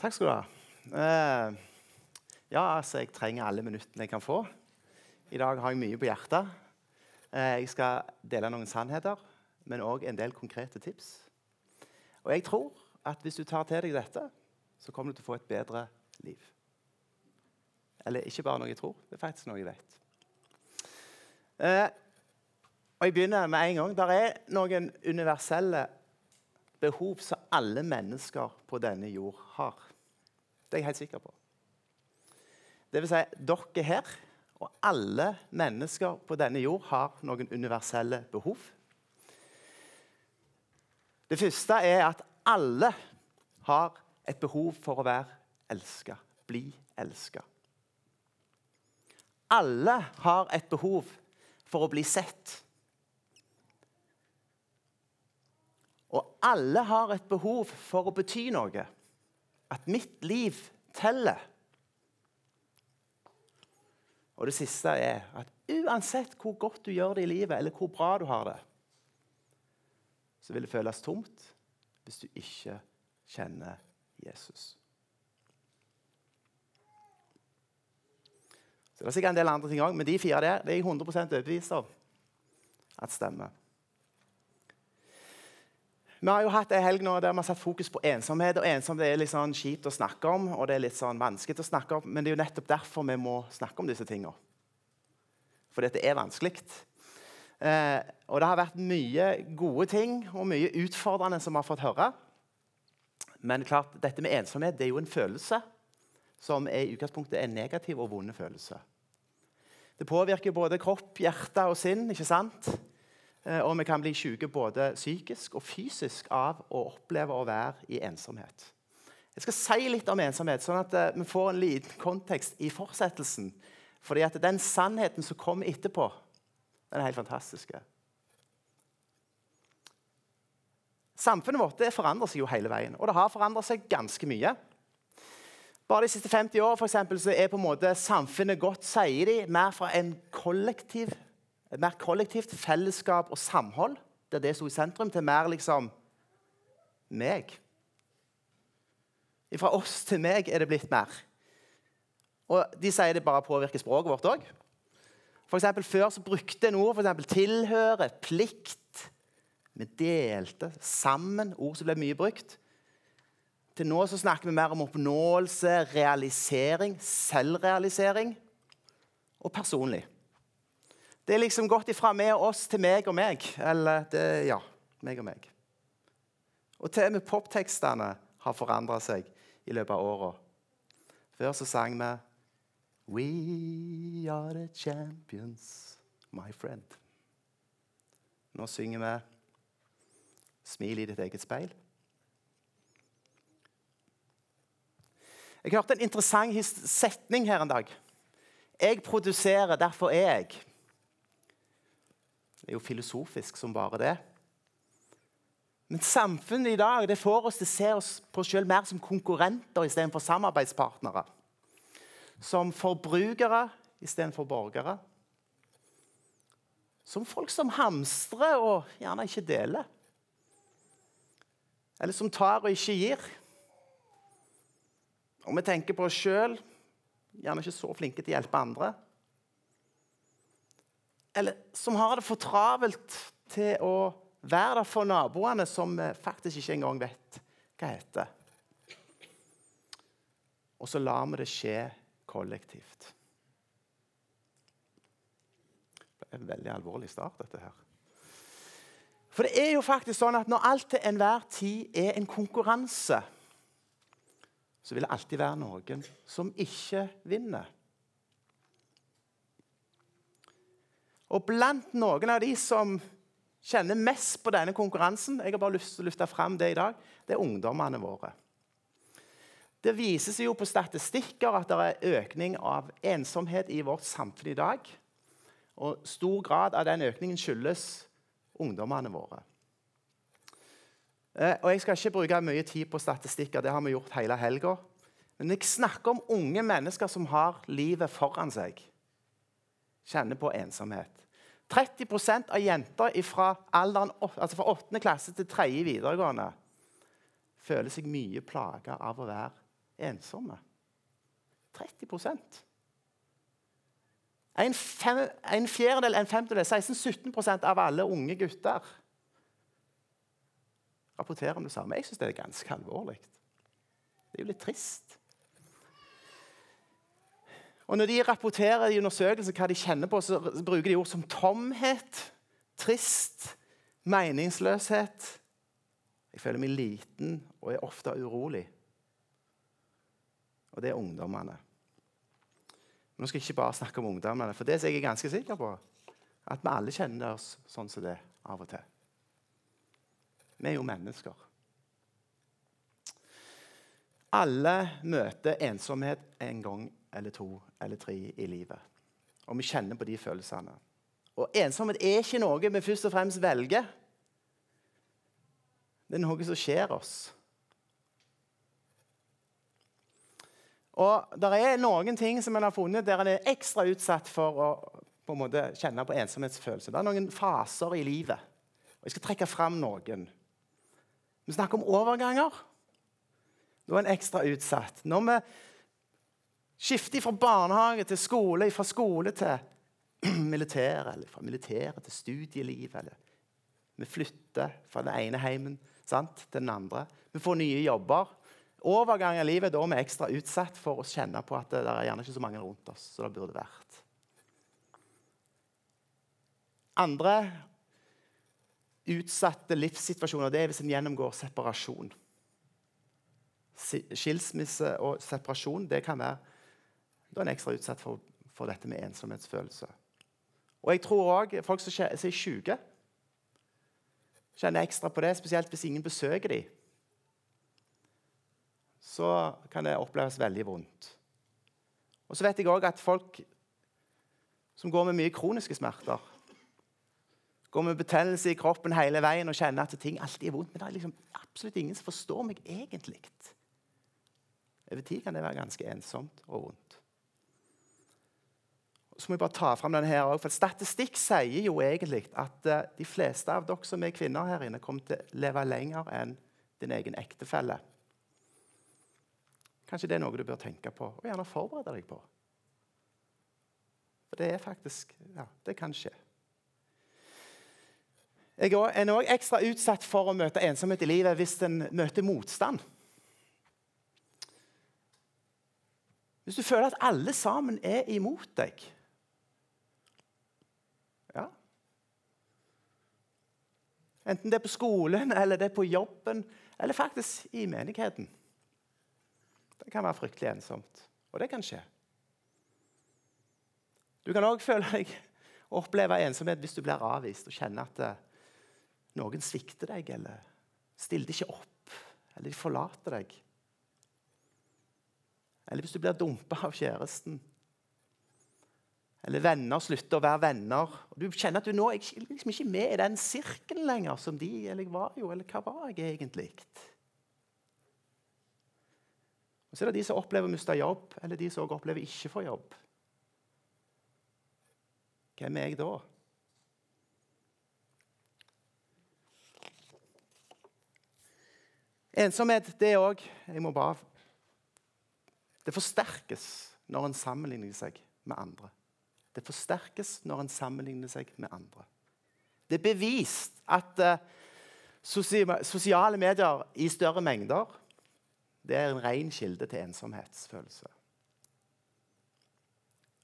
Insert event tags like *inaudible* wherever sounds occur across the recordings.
Takk skal du ha. Eh, ja, altså, jeg trenger alle minuttene jeg kan få. I dag har jeg mye på hjertet. Eh, jeg skal dele noen sannheter, men òg en del konkrete tips. Og jeg tror at hvis du tar til deg dette, så kommer du til å få et bedre liv. Eller ikke bare noe jeg tror, det er faktisk noe jeg vet. Eh, og Jeg begynner med en gang. Det er noen universelle behov som alle mennesker på denne jord har. Det er jeg helt sikker på. Det vil si, dere her og alle mennesker på denne jord har noen universelle behov. Det første er at alle har et behov for å være elska, bli elska. Alle har et behov for å bli sett. Og alle har et behov for å bety noe. At mitt liv teller. Og det siste er at uansett hvor godt du gjør det i livet, eller hvor bra du har det, så vil det føles tomt hvis du ikke kjenner Jesus. Så Det er sikkert en del andre ting òg, men de fire der det er jeg 100 overbevist om at stemmer. Vi har jo hatt en helg nå der vi har satt fokus på ensomhet. og Ensomhet er litt sånn kjipt å snakke om, og det er litt sånn vanskelig å snakke om, men det er jo nettopp derfor vi må snakke om disse tingene. Fordi det er vanskelig. Eh, og det har vært mye gode ting og mye utfordrende som vi har fått høre. Men klart, dette med ensomhet det er jo en følelse som er i utgangspunktet en negativ og vond følelse. Det påvirker både kropp, hjerte og sinn. ikke sant? Eh, og vi kan bli syke både psykisk og fysisk av å oppleve å være i ensomhet. Jeg skal si litt om ensomhet, sånn at eh, vi får en liten kontekst i fortsettelsen. Fordi at den sannheten som kommer etterpå, den er helt fantastisk. Samfunnet vårt det forandrer seg jo hele veien, og det har forandret seg ganske mye. Bare de siste 50 år for eksempel, så er på en måte samfunnet gått sier de, mer fra en kollektiv et mer kollektivt fellesskap og samhold, der det sto i sentrum, til mer liksom meg. Fra oss til meg er det blitt mer. Og De sier det bare påvirker språket vårt òg. Før så brukte en ord for tilhøre, plikt. Vi delte sammen, ord som ble mye brukt. Til nå så snakker vi mer om oppnåelse, realisering, selvrealisering og personlig. Det er liksom gått ifra meg og oss til meg og meg. Eller det, ja, meg og meg. Og til og med poptekstene har forandra seg i løpet av åra. Før så sang vi We are the champions, my friend. Nå synger vi Smil i ditt eget speil. Jeg hørte en interessant setning her en dag. Jeg produserer, derfor er jeg. Det er jo filosofisk som bare det. Men samfunnet i dag det får oss til å se oss på oss selv mer som konkurrenter istedenfor samarbeidspartnere. Som forbrukere istedenfor borgere. Som folk som hamstrer og gjerne ikke deler. Eller som tar og ikke gir. Og vi tenker på oss sjøl, gjerne ikke så flinke til å hjelpe andre eller som har det for travelt til å være der for naboene som vi faktisk ikke engang vet hva heter. Og så lar vi det skje kollektivt. Det er en veldig alvorlig start, dette her. For det er jo faktisk sånn at når alt til enhver tid er en konkurranse, så vil det alltid være noen som ikke vinner. Og blant noen av de som kjenner mest på denne konkurransen, jeg har bare lyst til å løfte frem det i dag, det er ungdommene våre. Det viser seg jo på statistikker at det er økning av ensomhet i vårt samfunn i dag. Og stor grad av den økningen skyldes ungdommene våre. Eh, og Jeg skal ikke bruke mye tid på statistikker, det har vi gjort hele helga. Men jeg snakker om unge mennesker som har livet foran seg. Kjenner på ensomhet. 30% av jenter fra, alderen, altså fra 8. klasse til 3. videregående føler seg mye plaga av å være ensomme. 30% En, fem, en fjerdedel, en femtedel, 16-17% av alle unge gutter rapporterer om det samme. Jeg syns det er ganske alvorlig. Det er jo litt trist. Og Når de rapporterer i undersøkelser hva de kjenner på, så bruker de ord som tomhet, trist, meningsløshet. Jeg føler meg liten og er ofte urolig. Og det er ungdommene. Men nå skal jeg ikke bare snakke om ungdommene, for det er jeg ganske sikker på at vi alle kjenner oss sånn som det av og til. Vi er jo mennesker. Alle møter ensomhet en gang eller to eller tre i livet. Og vi kjenner på de følelsene. Og ensomhet er ikke noe vi først og fremst velger. Det er noe som skjer oss. Og Det er noen ting som en har funnet der en er ekstra utsatt for å på en måte kjenne på ensomhetsfølelse. Det er noen faser i livet. Og Jeg skal trekke fram noen. Vi snakker om overganger. Da er en ekstra utsatt. Når vi skifter fra barnehage til skole, fra skole til *clears throat* militæret, eller fra militæret til studieliv, eller vi flytter fra den ene heimen sant, til den andre. Vi får nye jobber. Overgang i livet da er vi ekstra utsatt for å kjenne på at det er gjerne ikke så mange rundt oss som det burde vært. Andre utsatte livssituasjoner det er hvis en gjennomgår separasjon. Skilsmisse og separasjon det kan være da er en ekstra utsatt for, for dette med ensomhetsfølelse. Og jeg tror òg folk som er syke, kjenner ekstra på det, spesielt hvis ingen besøker dem. Så kan det oppleves veldig vondt. Og så vet jeg òg at folk som går med mye kroniske smerter, går med betennelse i kroppen hele veien og kjenner at ting alltid er vondt, men det er liksom absolutt ingen som forstår meg egentlig. Over tid kan det være ganske ensomt og vondt. Så må jeg bare ta frem denne her også, for Statistikk sier jo egentlig at uh, de fleste av dere som er kvinner her inne, kommer til å leve lenger enn din egen ektefelle. Kanskje det er noe du bør tenke på og gjerne forberede deg på. For det er faktisk Ja, det kan skje. Jeg er òg ekstra utsatt for å møte ensomhet i livet hvis en møter motstand. Hvis du føler at alle sammen er imot deg ja. Enten det er på skolen, eller det er på jobben, eller faktisk i menigheten. Det kan være fryktelig ensomt, og det kan skje. Du kan òg føle deg oppleve ensomhet hvis du blir avvist og kjenner at eh, noen svikter deg eller stiller ikke opp, eller de forlater deg. Eller hvis du blir dumpa av kjæresten. Eller venner slutter å være venner. og Du kjenner at du nå er liksom ikke med i den sirkelen lenger som de eller jeg var jo, eller hva var jeg egentlig? Og Så er det de som opplever å miste jobb, eller de som opplever ikke få jobb. Hvem er jeg da? Ensomhet det òg Jeg må bare Det forsterkes når en sammenligner seg med andre. Det forsterkes når en sammenligner seg med andre. Det er bevist at uh, sosiale medier i større mengder det er en ren kilde til ensomhetsfølelse.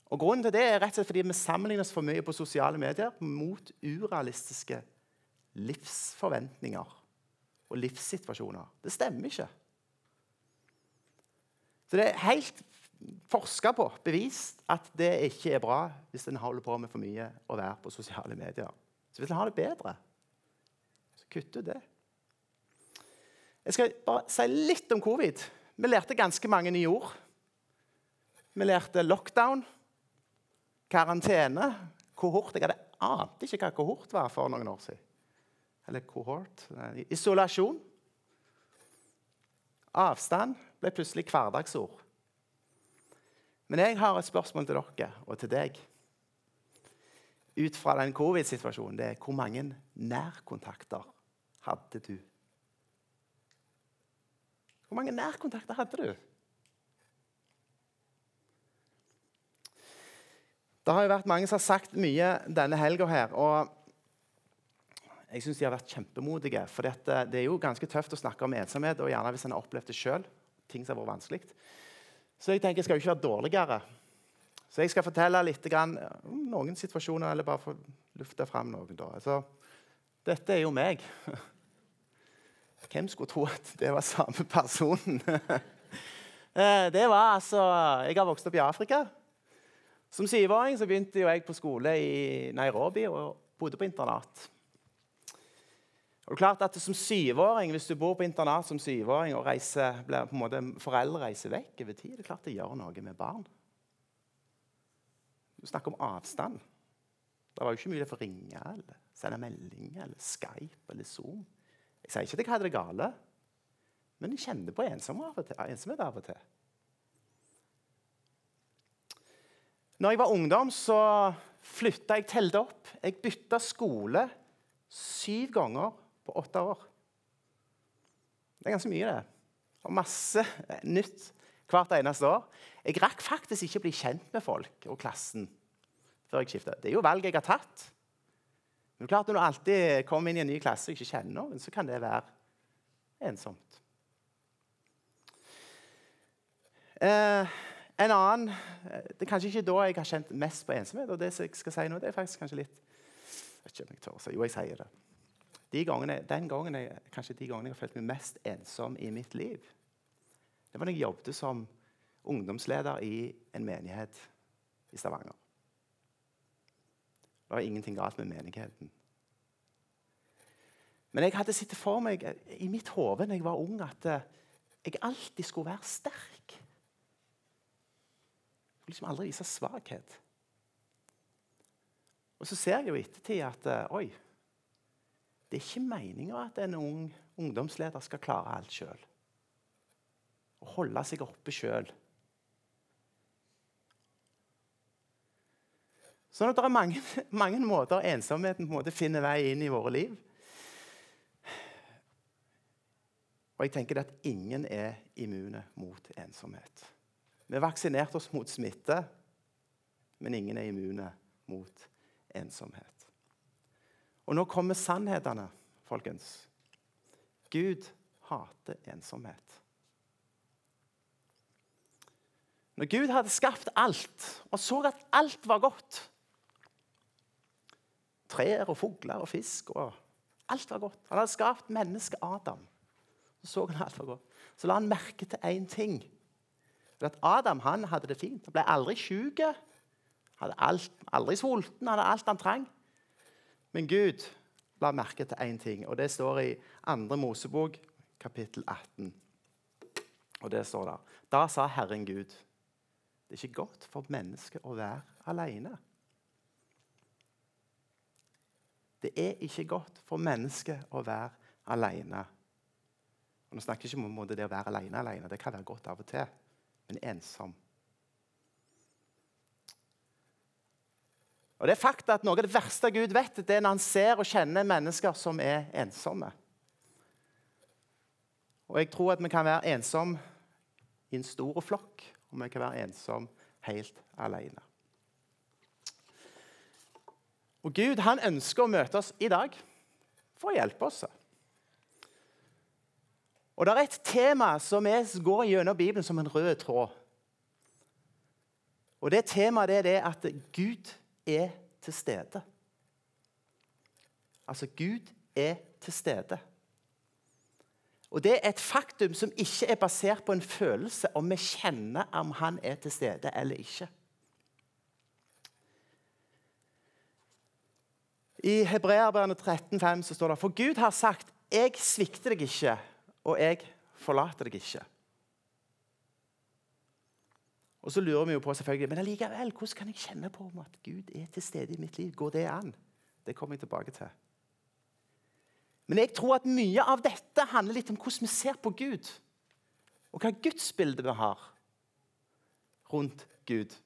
Og Grunnen til det er rett og slett fordi vi sammenligner oss for mye på sosiale medier mot urealistiske livsforventninger og livssituasjoner. Det stemmer ikke. Så det er helt forska på, bevist, at det ikke er bra hvis en holder på med for mye å være på sosiale medier. Så hvis en har det bedre, så kutt ut det. Jeg skal bare si litt om covid. Vi lærte ganske mange nye ord. Vi lærte lockdown, karantene, kohort. Jeg hadde ante ikke hva kohort var for noen år siden. Eller kohort. Isolasjon. Avstand ble plutselig hverdagsord. Men jeg har et spørsmål til dere og til deg. Ut fra den covid-situasjonen det er hvor mange nærkontakter hadde du? Hvor mange nærkontakter hadde du? Det har jo vært mange som har sagt mye denne helga her. og jeg syns de har vært kjempemodige. For eh, det er jo ganske tøft å snakke om ensomhet, og gjerne hvis en har opplevd det selv, Ting som har vært vanskelig. Så jeg tenker jeg skal jo ikke være dårligere. Så jeg skal fortelle litt om noen situasjoner, eller bare få lufte fram noen. da. Altså, dette er jo meg. *laughs* Hvem skulle tro at det var samme personen? *laughs* Eh, det var altså, Jeg har vokst opp i Afrika. Som syvåring så begynte jeg på skole i Nairobi og bodde på internat. Og det er klart at Som syvåring, hvis du bor på internat som syvåring og reiser, på en måte, foreldre reiser vekk over tid, det er klart det gjør noe med barn. Du snakker om avstand. Det var jo ikke mulighet for å ringe eller sende melding eller Skype eller Zoom. Jeg sier ikke at jeg hadde det gale, men jeg kjenner på ensomhet av og til. Når jeg var ungdom, så flytta jeg telte opp. Jeg bytta skole syv ganger på åtte år. Det er ganske mye, det. Og masse nytt hvert eneste år. Jeg rakk faktisk ikke å bli kjent med folk og klassen før jeg skifta. Det er jo valg jeg har tatt. Men det er klart Når du alltid kommer inn i en ny klasse og ikke kjenner noen, så kan det være ensomt. Eh, en annen, Det er kanskje ikke da jeg har kjent mest på ensomhet. og det jeg skal si nå, det er faktisk kanskje litt jeg vet ikke om jeg tør å si. Jo, jeg sier det. De gangene, den gangen jeg, kanskje de gangene jeg har følt meg mest ensom i mitt liv, det var da jeg jobbet som ungdomsleder i en menighet i Stavanger. Det var ingenting galt med menigheten. Men jeg hadde sett for meg i mitt hode da jeg var ung, at eh, jeg alltid skulle være sterk. Jeg skulle liksom aldri vise svakhet. Og så ser jeg jo i ettertid at eh, oi, det er ikke meninga at en ung ungdomsleder skal klare alt sjøl. Å holde seg oppe sjøl. Sånn at det er mange, mange måter ensomheten måte finner vei inn i våre liv. Og jeg tenker at ingen er immune mot ensomhet. Vi har vaksinert oss mot smitte, men ingen er immune mot ensomhet. Og nå kommer sannhetene, folkens. Gud hater ensomhet. Når Gud hadde skapt alt og så at alt var godt Trær og fugler og fisk og Alt var godt. Han hadde skapt mennesket Adam. Så så han alt var godt. Så la han merke til én ting. At Adam han hadde det fint. Han ble aldri sjuk. Hadde alt, aldri sulten. Hadde alt han trang. Men Gud la merke til én ting, og det står i 2. Mosebok, kapittel 18. Og det står der. Da sa Herren Gud, det er ikke godt for mennesket å være alene. Det er ikke godt for mennesket å være alene. Og nå snakker jeg ikke om det å være alene, alene. Det kan være godt av og til, men ensom. Og det er fakta at Noe av det verste Gud vet, det er når han ser og kjenner mennesker som er ensomme. Og jeg tror at vi kan være ensomme i en stor flokk, og vi kan være ensomme helt alene. Og Gud han ønsker å møte oss i dag for å hjelpe oss. Og Det er et tema som går gjennom Bibelen som en rød tråd. Og Det temaet er det at Gud er til stede. Altså, Gud er til stede. Og Det er et faktum som ikke er basert på en følelse om vi kjenner om han er til stede eller ikke. I Hebreerbrevet 13,5 står det For Gud har sagt, 'Jeg svikter deg ikke, og jeg forlater deg ikke'. Og så lurer vi jo på selvfølgelig, men allikevel, hvordan kan jeg kjenne på om at Gud er til stede i mitt liv? Går det an? Det kommer jeg tilbake til. Men jeg tror at mye av dette handler litt om hvordan vi ser på Gud. Og hva gudsbilde vi har rundt Gud.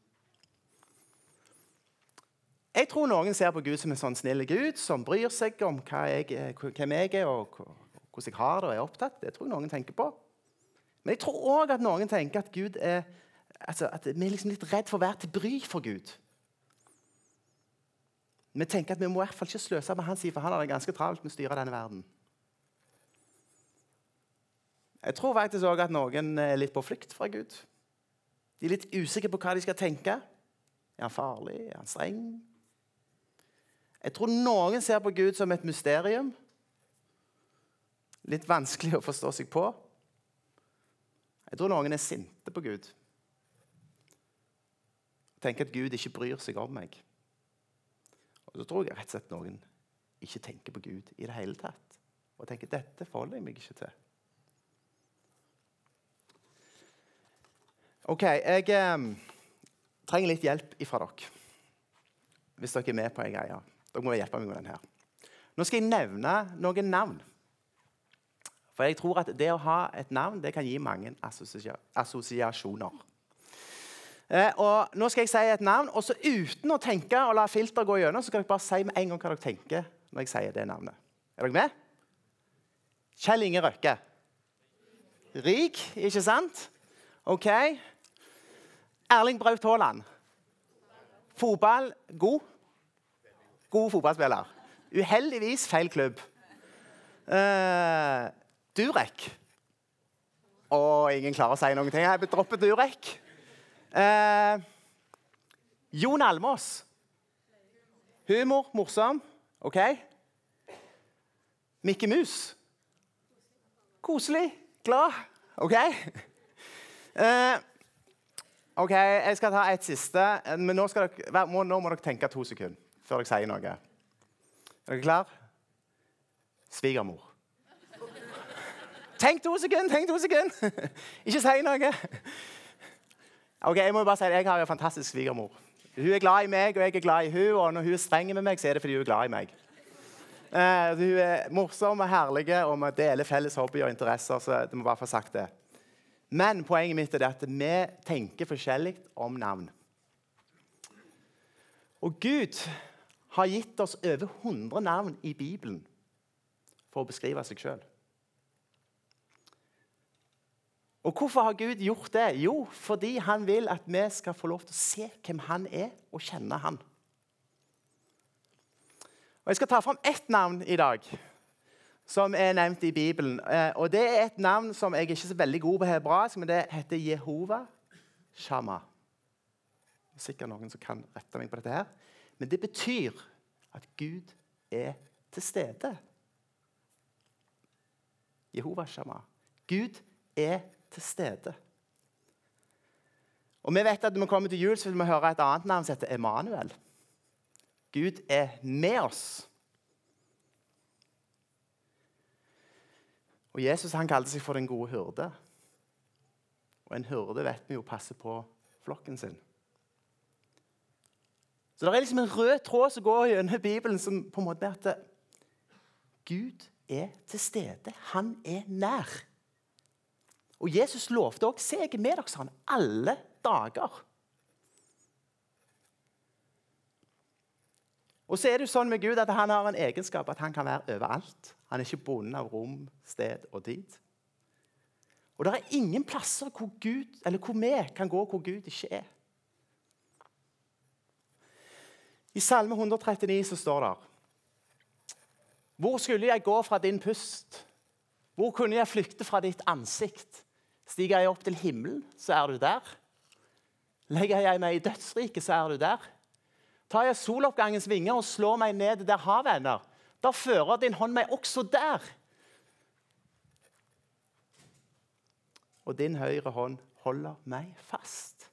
Jeg tror noen ser på Gud som en sånn snill Gud som bryr seg om jeg, hvem jeg er og hvordan jeg har det og er opptatt. Det tror jeg noen tenker på. Men jeg tror òg at noen tenker at Gud er altså, at vi er liksom litt redd for å være til bry for Gud. Vi tenker at vi må i hvert fall ikke sløse med hans tid, for han har det ganske travelt med å styre denne verden. Jeg tror faktisk òg at noen er litt på flukt fra Gud. De er litt usikre på hva de skal tenke. Er han farlig? Er han streng? Jeg tror noen ser på Gud som et mysterium. Litt vanskelig å forstå seg på. Jeg tror noen er sinte på Gud. Tenker at Gud ikke bryr seg om meg. Og så tror jeg rett og slett noen ikke tenker på Gud i det hele tatt. Og tenker dette forholder jeg meg ikke til. OK, jeg eh, trenger litt hjelp ifra dere. Hvis dere er med på en greie. Dere må hjelpe meg med den her. Nå skal jeg nevne noen navn. For jeg tror at det å ha et navn det kan gi mange assosiasjoner. Eh, og Nå skal jeg si et navn, og så uten å tenke og la filter gå gjennom, så skal dere bare si med en gang hva dere tenker når jeg sier det navnet. Er dere med? Kjell Inge Røkke. Rik, ikke sant? OK. Erling Braut Haaland. Fotball god. God fotballspiller. Uheldigvis feil klubb. Uh, Durek. Og ingen klarer å si noen ting. Jeg dropper Durek. Uh, Jon Almås. Humor, morsom. OK? Mikke Mus. Koselig. Glad. OK? Eh, OK, jeg skal ta et siste. Men nå, dere, må, nå, må dere tenke to sekunder før dere sier noe. Er dere klare? Svigermor. Tenk to sekunder! tenk to sekunder. *laughs* Ikke si noe. Ok, Jeg må bare si at jeg har en fantastisk svigermor. Hun er glad i meg, og jeg er glad i hun, og når hun er streng med meg, så er det fordi hun er glad i meg. Uh, hun er morsom og herlig, og vi deler felles hobbyer og interesser. så det må bare få sagt det. Men poenget mitt er at vi tenker forskjellig om navn. Og Gud har gitt oss over 100 navn i Bibelen for å beskrive seg sjøl. Og hvorfor har Gud gjort det? Jo, fordi han vil at vi skal få lov til å se hvem han er, og kjenne han. Og Jeg skal ta fram ett navn i dag som er nevnt i Bibelen. Eh, og Det er et navn som jeg er ikke så veldig god på hebraisk, men det heter Jehova Shama. Det er sikkert noen som kan rette meg på dette. her. Men det betyr at Gud er til stede. Jehova Shama. Gud er til stede. Og vi vet at Når vi kommer til jul, så vil vi høre et annet navn som heter Emanuel. Gud er med oss. Og Jesus han kalte seg for den gode hyrde. Og en hyrde vet vi jo passer på flokken sin. Så det er liksom en rød tråd som går gjennom Bibelen, som på en måte er at Gud er til stede. Han er nær. Og Jesus lovte òg se jeg er med dere, sa han, alle dager. Og så er det jo sånn med Gud at Han har en egenskap at han kan være overalt. Han er ikke bonden av rom, sted og tid. Og det er ingen plasser hvor, Gud, eller hvor vi kan gå hvor Gud ikke er. I Salme 139 så står det Hvor skulle jeg gå fra din pust? Hvor kunne jeg flykte fra ditt ansikt? Stiger jeg opp til himmelen, så er du der. Legger jeg meg i dødsriket, så er du der. Tar jeg soloppgangens vinger og slår meg ned der havet ender, da fører din hånd meg også der. Og din høyre hånd holder meg fast.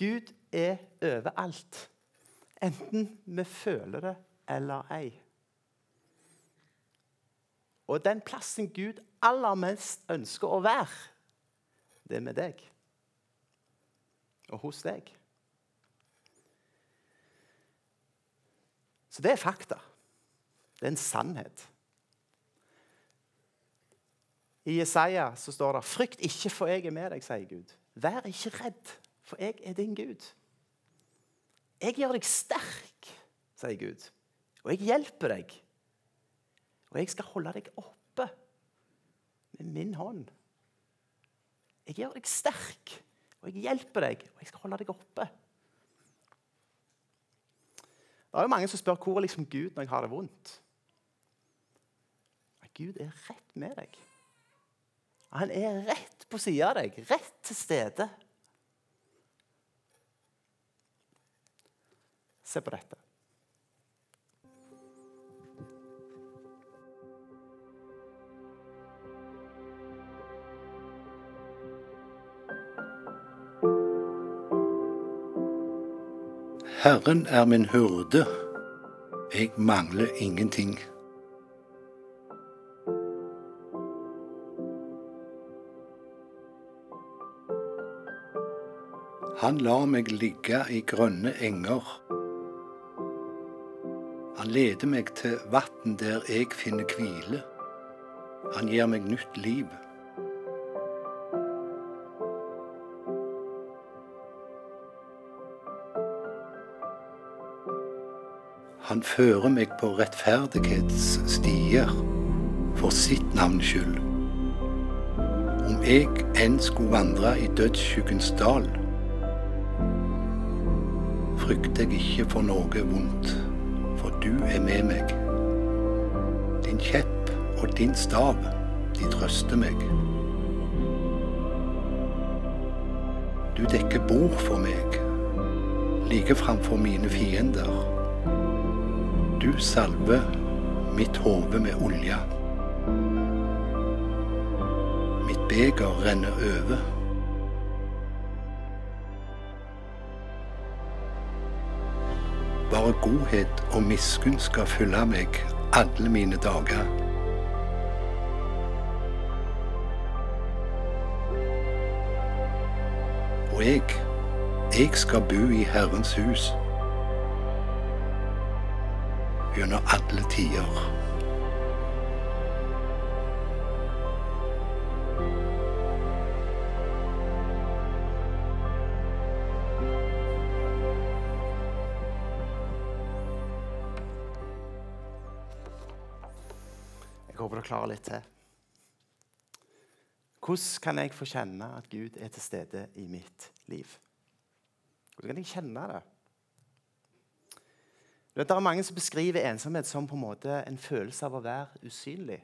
Gud er overalt, enten vi føler det eller ei. Og den plassen Gud aller mest ønsker å være, det er med deg og hos deg. Så det er fakta. Det er en sannhet. I Jesaja så står det 'Frykt ikke, for jeg er med deg', sier Gud. Vær ikke redd, for jeg er din Gud. Jeg gjør deg sterk, sier Gud, og jeg hjelper deg. Og jeg skal holde deg oppe med min hånd. Jeg gjør deg sterk, og jeg hjelper deg, og jeg skal holde deg oppe. Det er jo mange som spør hvor er liksom Gud når jeg har det vondt. Gud er rett med deg. Han er rett på sida av deg, rett til stede. Se på dette. Herren er min hurde, jeg mangler ingenting. Han lar meg ligge i grønne enger. Han leder meg til vann der jeg finner hvile. Han gir meg nytt liv. Han fører meg på rettferdighetsstier for sitt navns skyld. Om jeg enn skulle vandre i dødsskyggens dal, frykter jeg ikke for noe vondt, for du er med meg. Din kjepp og din stav, de trøster meg. Du dekker bord for meg, like framfor mine fiender. Du salver mitt hode med olje. Mitt beger renner over. Bare godhet og miskunn skal fylle meg alle mine dager. Og jeg, jeg skal bo i Herrens hus gjennom alle tider. Jeg håper du klarer litt til. Hvordan kan jeg få kjenne at Gud er til stede i mitt liv? Hvordan kan jeg kjenne det? Det er mange som beskriver ensomhet som på en måte en følelse av å være usynlig.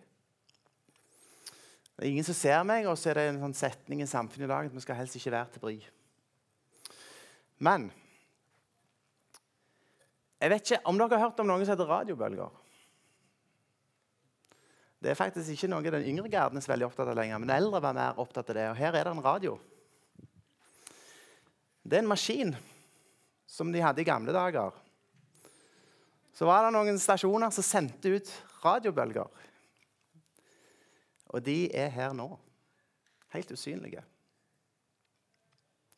Det er ingen som ser meg, og så er det en sånn setning i samfunnet i dag at vi skal helst ikke være til bry. Men jeg vet ikke om dere har hørt om noe som heter radiobølger. Det er faktisk ikke noe den yngre garden er veldig opptatt av lenger, men eldre var mer opptatt av det. Og her er det en radio. Det er en maskin som de hadde i gamle dager. Så var det noen stasjoner som sendte ut radiobølger. Og de er her nå. Helt usynlige.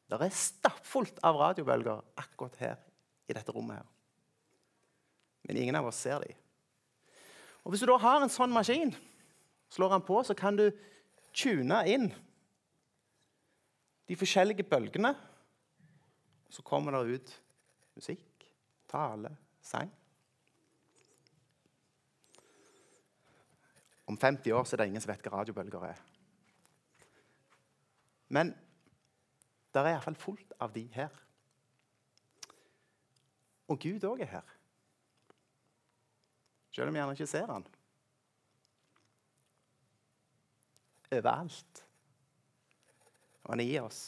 Det er stappfullt av radiobølger akkurat her i dette rommet. her. Men ingen av oss ser dem. Og Hvis du da har en sånn maskin, slår den på, så kan du tune inn de forskjellige bølgene. Så kommer det ut musikk, tale, sang. Om 50 år er det ingen som vet hva radiobølger er. Men det er iallfall fullt av de her. Og Gud òg er her. Selv om vi gjerne ikke ser han. Overalt. Og han er i oss.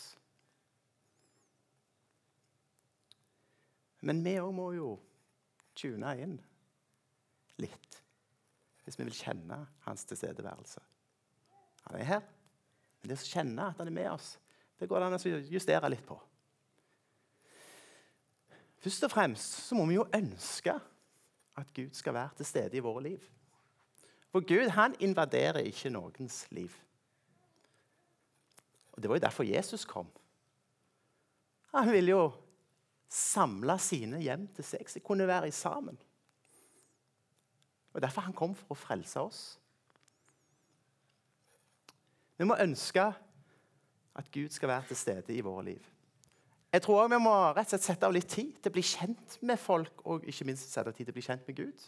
Men vi òg må jo tune inn litt hvis vi vil kjenne hans tilstedeværelse. Han er her, men det å kjenne at han er med oss, det går det an å justere litt på. Først og fremst så må vi jo ønske at Gud skal være til stede i våre liv. For Gud han invaderer ikke noens liv. Og Det var jo derfor Jesus kom. Han ville jo samle sine hjem til seg, så de kunne være sammen. Og Derfor han kom for å frelse oss. Vi må ønske at Gud skal være til stede i våre liv. Jeg tror også Vi må rett og slett sette av litt tid til å bli kjent med folk og ikke minst sette av tid til å bli kjent med Gud.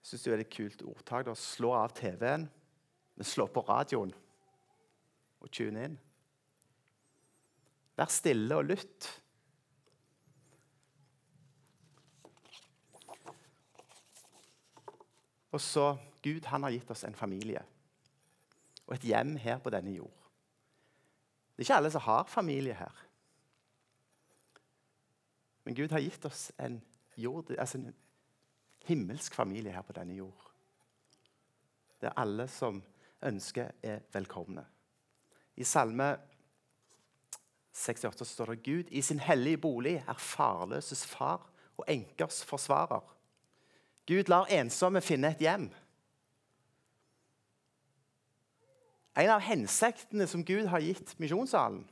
Jeg syns det er et kult ordtak. å Slå av TV-en, men slå på radioen og tune inn. Vær stille og lytt. Og så Gud han har gitt oss en familie og et hjem her på denne jord. Det er ikke alle som har familie her. Men Gud har gitt oss en, jord, altså en himmelsk familie her på denne jord. Der alle som ønsker, er velkomne. I Salme 68 står det Gud i sin hellige bolig er farløses far og enkers forsvarer. Gud lar ensomme finne et hjem. En av hensiktene som Gud har gitt Misjonssalen,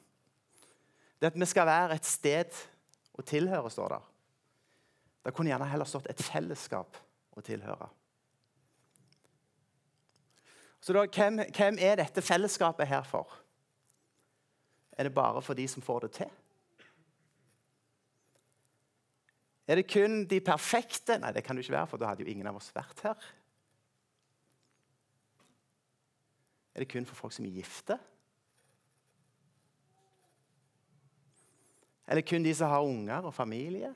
det er at vi skal være et sted å tilhøre, står der. Det kunne gjerne heller stått et fellesskap å tilhøre. Så da, hvem, hvem er dette fellesskapet her for? Er det bare for de som får det til? Er det kun de perfekte? Nei, det kan det ikke være, for da hadde jo ingen av oss vært her. Er det kun for folk som er gifte? Eller kun de som har unger og familie?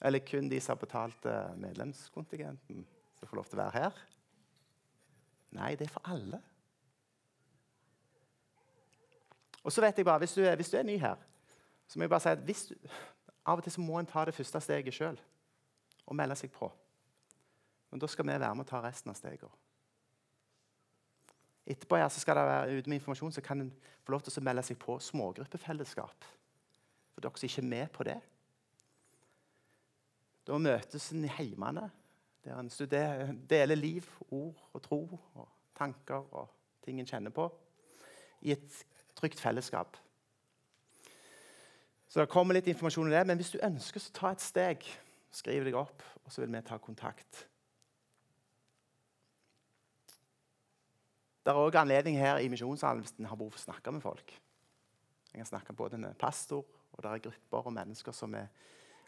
Eller kun de som har betalt eh, medlemskontingenten, som får lov til å være her? Nei, det er for alle. Og så vet jeg bare, hvis du, er, hvis du er ny her, så må jeg bare si at du, av og til så må en ta det første steget sjøl og melde seg på. Men da skal vi være med å ta resten av stegene. Etterpå ja, så skal det være ute med informasjon, så kan en få lov til å melde seg på smågruppefellesskap. For dere som ikke er med på det. Da møtes en i heimene, der en deler liv, ord og tro og tanker og ting en kjenner på, i et trygt fellesskap. Så det kommer litt informasjon om det, Men hvis du ønsker, så ta et steg. Skriv deg opp, og så vil vi ta kontakt. Det er òg anledning her i misjonssalen hvis en har behov for å snakke med folk. Jeg kan snakke både med pastor, og det er grupper og mennesker som er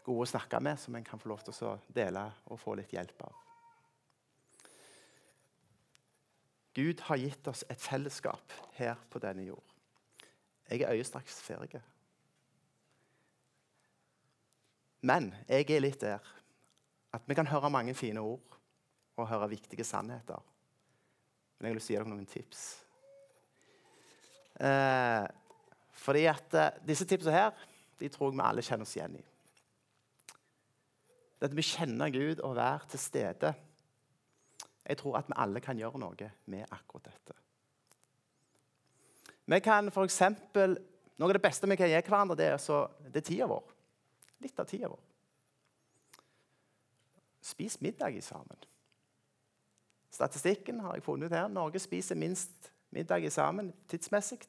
gode å snakke med, som en kan få lov til å dele og få litt hjelp av. Gud har gitt oss et fellesskap her på denne jord. Jeg er øyestraks ferdig. Men jeg er litt der at vi kan høre mange fine ord og høre viktige sannheter. Men jeg vil si dere noen tips. Eh, fordi at eh, Disse tipsene her, de tror jeg vi alle kjenner oss igjen i. Dette med å kjenne Gud og være til stede. Jeg tror at vi alle kan gjøre noe med akkurat dette. Vi kan for eksempel, Noe av det beste vi kan gi hverandre, det er, så, det er tida vår. Litt av tida vår. Spis middag sammen. Statistikken har jeg funnet her. Norge spiser minst middag sammen tidsmessig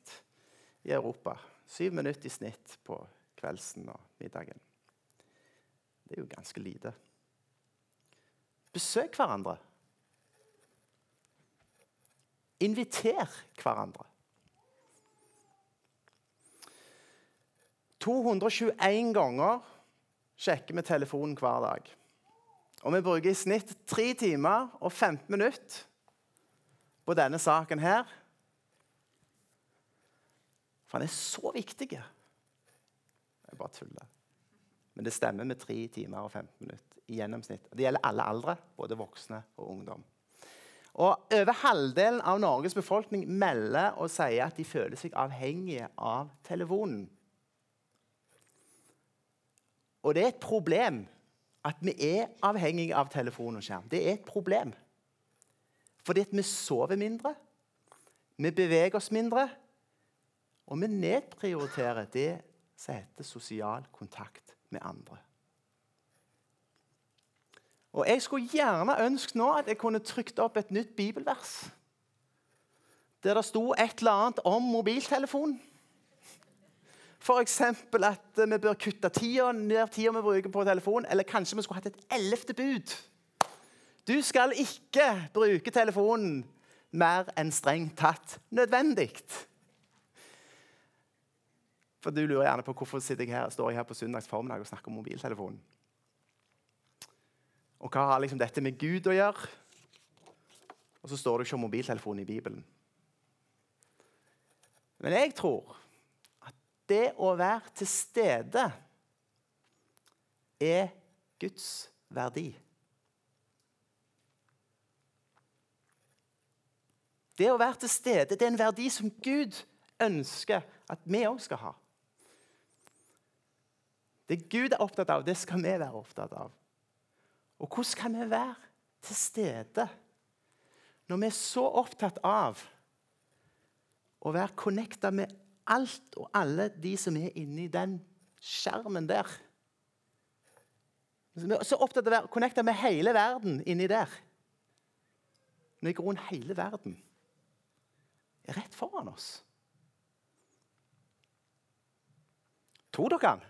i Europa. Syv minutter i snitt på kveldsen og middagen. Det er jo ganske lite. Besøk hverandre. Inviter hverandre. 221 ganger sjekker vi telefonen hver dag. Og vi bruker i snitt 3 timer og 15 minutter på denne saken her. For den er så viktig. Jeg bare tuller. Men det stemmer med 3 timer og 15 minutter i gjennomsnitt. Det gjelder alle aldre, både voksne og ungdom. Og Over halvdelen av Norges befolkning melder og sier at de føler seg avhengige av telefonen. Og det er et problem at vi er avhengige av telefon og skjerm. Det er et problem. Fordi vi sover mindre, vi beveger oss mindre, og vi nedprioriterer det som heter sosial kontakt med andre. Og Jeg skulle gjerne ønske nå at jeg kunne trykt opp et nytt bibelvers der det sto et eller annet om mobiltelefon. F.eks. at vi bør kutte tida ned tida vi bruker på telefon. Eller kanskje vi skulle hatt et ellevte bud. Du skal ikke bruke telefonen mer enn strengt tatt nødvendig. For Du lurer gjerne på hvorfor jeg her, står jeg her på søndags formiddag og snakker om mobiltelefonen. Og hva har liksom dette med Gud å gjøre? Og så står det ikke om mobiltelefonen i Bibelen. Men jeg tror det å være til stede er Guds verdi. Det å være til stede det er en verdi som Gud ønsker at vi òg skal ha. Det Gud er opptatt av, det skal vi være opptatt av. Og hvordan kan vi være til stede når vi er så opptatt av å være connecta med alt og alle de som er inni den skjermen der? Vi er så opptatt av å være connecta med hele verden inni der. Men i grunnen hele verden er rett foran oss. Tror dere han?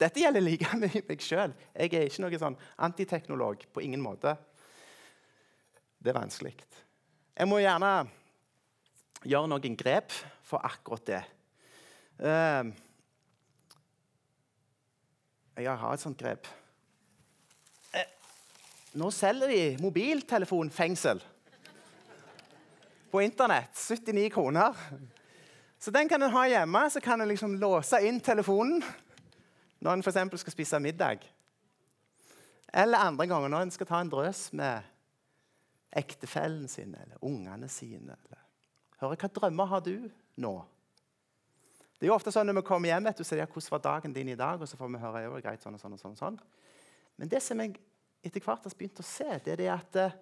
Dette gjelder like *laughs* mye meg sjøl. Jeg er ikke noen sånn antiteknolog på ingen måte. Det er vanskelig. Jeg må gjerne gjøre noen grep for akkurat det. Uh, jeg har et sånt grep. Eh, nå selger de mobiltelefonfengsel på Internett. 79 kroner. Så den kan en ha hjemme. Så kan en liksom låse inn telefonen når en f.eks. skal spise middag. Eller andre ganger når en skal ta en drøs med ektefellen sin eller ungene sine. Eller. Hører, hva drømmer har du nå? Det er jo ofte sånn Når vi kommer hjem, vet du, så det, hvordan var dagen din i dag? Og så får vi høre jo, greit, sånn og sånn og sånn. og sånn. Men det som jeg etter hvert har begynt å se, det er det at eh,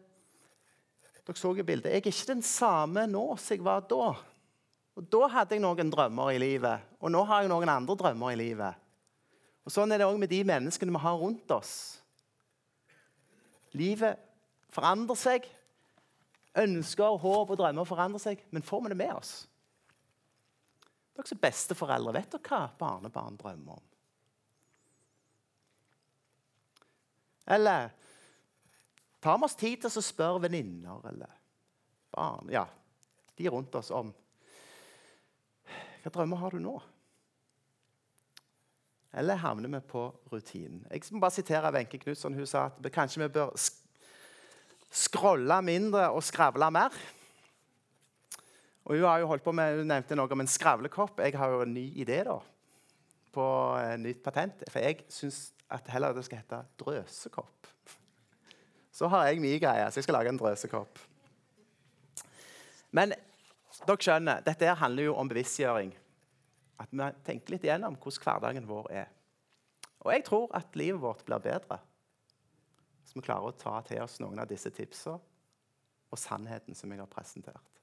Dere så jo bildet. Jeg er ikke den samme nå som jeg var da. Og Da hadde jeg noen drømmer i livet, og nå har jeg noen andre drømmer i livet. Og Sånn er det òg med de menneskene vi har rundt oss. Livet forandrer seg. Ønsker, håp og drømmer forandrer seg, men får vi det med oss? Dere som besteforeldre, vet dere hva barnebarn drømmer om? Eller tar vi oss tid til å spørre venninner eller barn Ja, de rundt oss om Hva drømmer har du nå? Eller havner vi på rutinen? Jeg må bare sitere Wenche Knutson. Hun sa at kanskje vi bør skrolle mindre og skravle mer. Og Hun har jo holdt på med, hun nevnte noe om en skravlekopp. Jeg har jo en ny idé da, på et nytt patent. For jeg syns at heller det skal hete drøsekopp. Så har jeg mye greier, så jeg skal lage en drøsekopp. Men dere skjønner, dette handler jo om bevisstgjøring. At vi tenker litt igjennom hvordan hverdagen vår er. Og jeg tror at livet vårt blir bedre hvis vi klarer å ta til oss noen av disse tipsene og sannheten som jeg har presentert.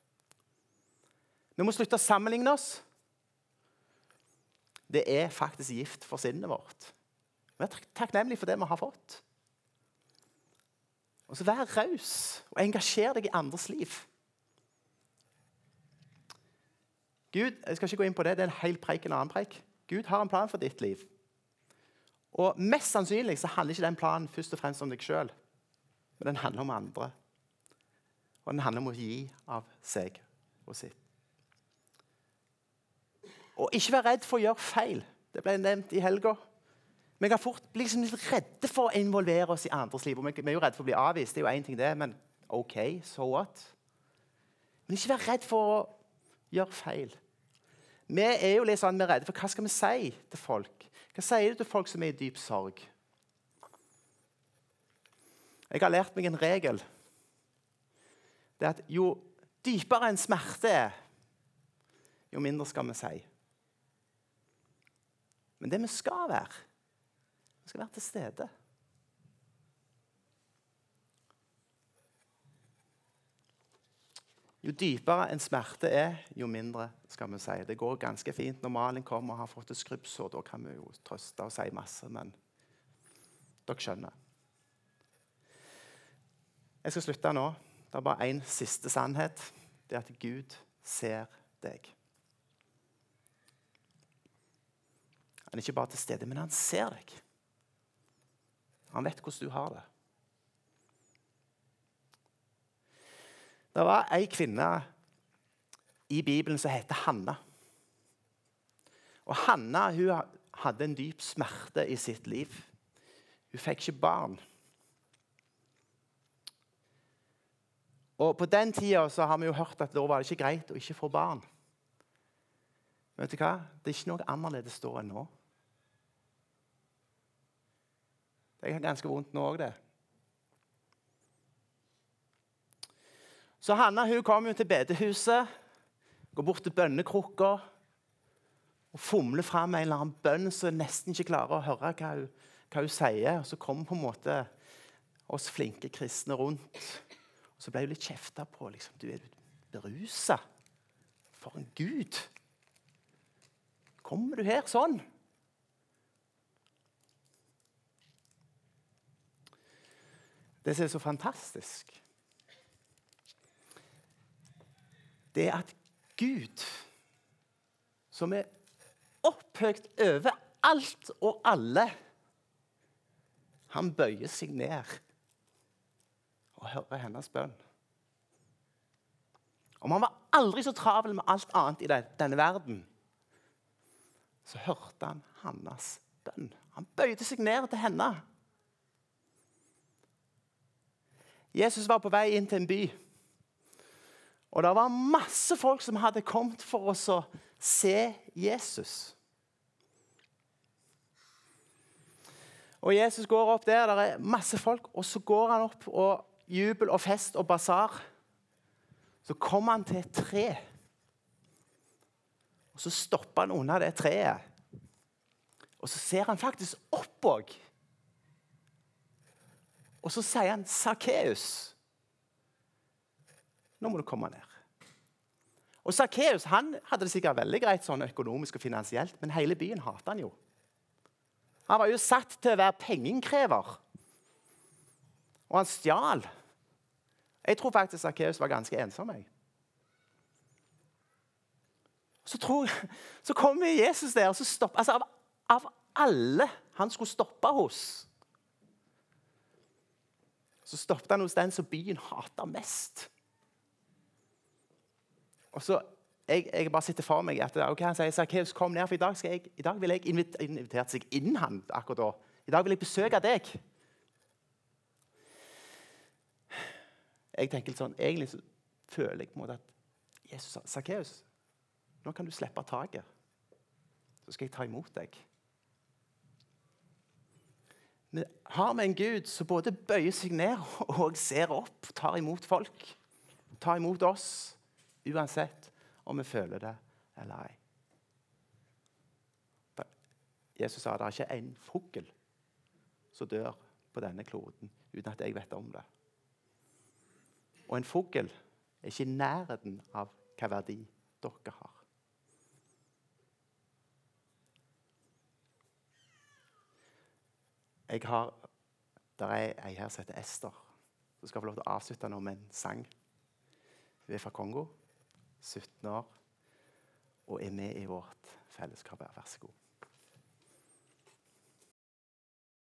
Vi må slutte å sammenligne oss. Det er faktisk gift for sinnet vårt. Vi er takknemlige for det vi har fått. Og så Vær raus og engasjer deg i andres liv. Gud, jeg skal ikke gå inn på det, det er en hel preik, en annen preik. Gud har en plan for ditt liv. Og Mest sannsynlig så handler ikke den planen først og fremst om deg sjøl, men den handler om andre. Og den handler om å gi av seg og sitt. Og ikke være redd for å gjøre feil. Det ble nevnt i helga. Vi kan fort bli liksom litt redde for å involvere oss i andres liv. Og vi er jo redde for å bli avvist, det er jo én ting, det, men OK, so what? Men ikke vær redd for å gjøre feil. Vi er jo litt sånn, vi er redde for hva skal vi si til folk. Hva sier du til folk som er i dyp sorg? Jeg har lært meg en regel. Det er at jo dypere en smerte er, jo mindre skal vi si. Men det vi skal være Vi skal være til stede. Jo dypere en smerte er, jo mindre skal vi si. Det går ganske fint når Malin kommer og har fått et skrubbsår. Da kan vi jo trøste og si masse, men dere skjønner. Jeg skal slutte nå. Det er bare én siste sannhet. Det er at Gud ser deg. Han er ikke bare til stede, men han ser deg. Han vet hvordan du har det. Det var ei kvinne i Bibelen som heter Hanna. Og Hanna hun hadde en dyp smerte i sitt liv. Hun fikk ikke barn. Og På den tida har vi jo hørt at da var det ikke greit å ikke få barn. Men vet du hva? Det er ikke noe annerledes da enn nå. Det er ganske vondt nå òg, det. Så Hanna hun kom jo til bedehuset, går bort til bønnekrukka og fomler fram en eller annen bønn som nesten ikke klarer å høre hva hun, hva hun sier. Og så kommer på en måte oss flinke kristne rundt. Og så ble hun litt kjefta på. Liksom. Du er berusa. For en gud. Kommer du her sånn? Det som er så fantastisk, det er at Gud, som er opphøyd over alt og alle, han bøyer seg ned og hører hennes bønn. Om han var aldri så travel med alt annet i denne verden, så hørte han hennes bønn. Han bøyde seg ned til henne. Jesus var på vei inn til en by. Og det var masse folk som hadde kommet for å se Jesus. Og Jesus går opp der, det er masse folk, og så går han opp og jubel og fest og basar. Så kommer han til et tre. Og så stopper han under det treet. Og så ser han faktisk opp òg. Og så sier han 'Sakkeus, nå må du komme ned'. Og Sakkeus hadde det sikkert veldig greit sånn økonomisk og finansielt, men hele byen hatet han jo. Han var jo satt til å være pengeinnkrever. Og han stjal. Jeg tror faktisk Sakkeus var ganske ensom. Jeg. Så, tror, så kommer Jesus der, og så stopper altså, av, av alle han skulle stoppe hos, så stoppet han hos den som byen hater mest. Og så, jeg, jeg bare sitter for meg at okay, han sier Sakkeus, kom ned, for i dag, jeg, i dag vil jeg invitert seg inn han akkurat da. I dag vil jeg besøke deg. Jeg tenker sånn, Egentlig så føler jeg på en måte at Jesus sa Sakkeus, nå kan du slippe taket. Så skal jeg ta imot deg. Vi har med en Gud som både bøyer seg ned og ser opp, tar imot folk. Tar imot oss uansett om vi føler det eller ei. Jesus sa det er ikke en fugl som dør på denne kloden uten at jeg vet om det. Og en fugl er ikke i nærheten av hva verdi dere har. Jeg har, Der er ei her som heter Ester, som skal få lov til å avslutte nå med en sang. Hun er fra Kongo, 17 år, og er med i vårt fellesskap. Vær så god.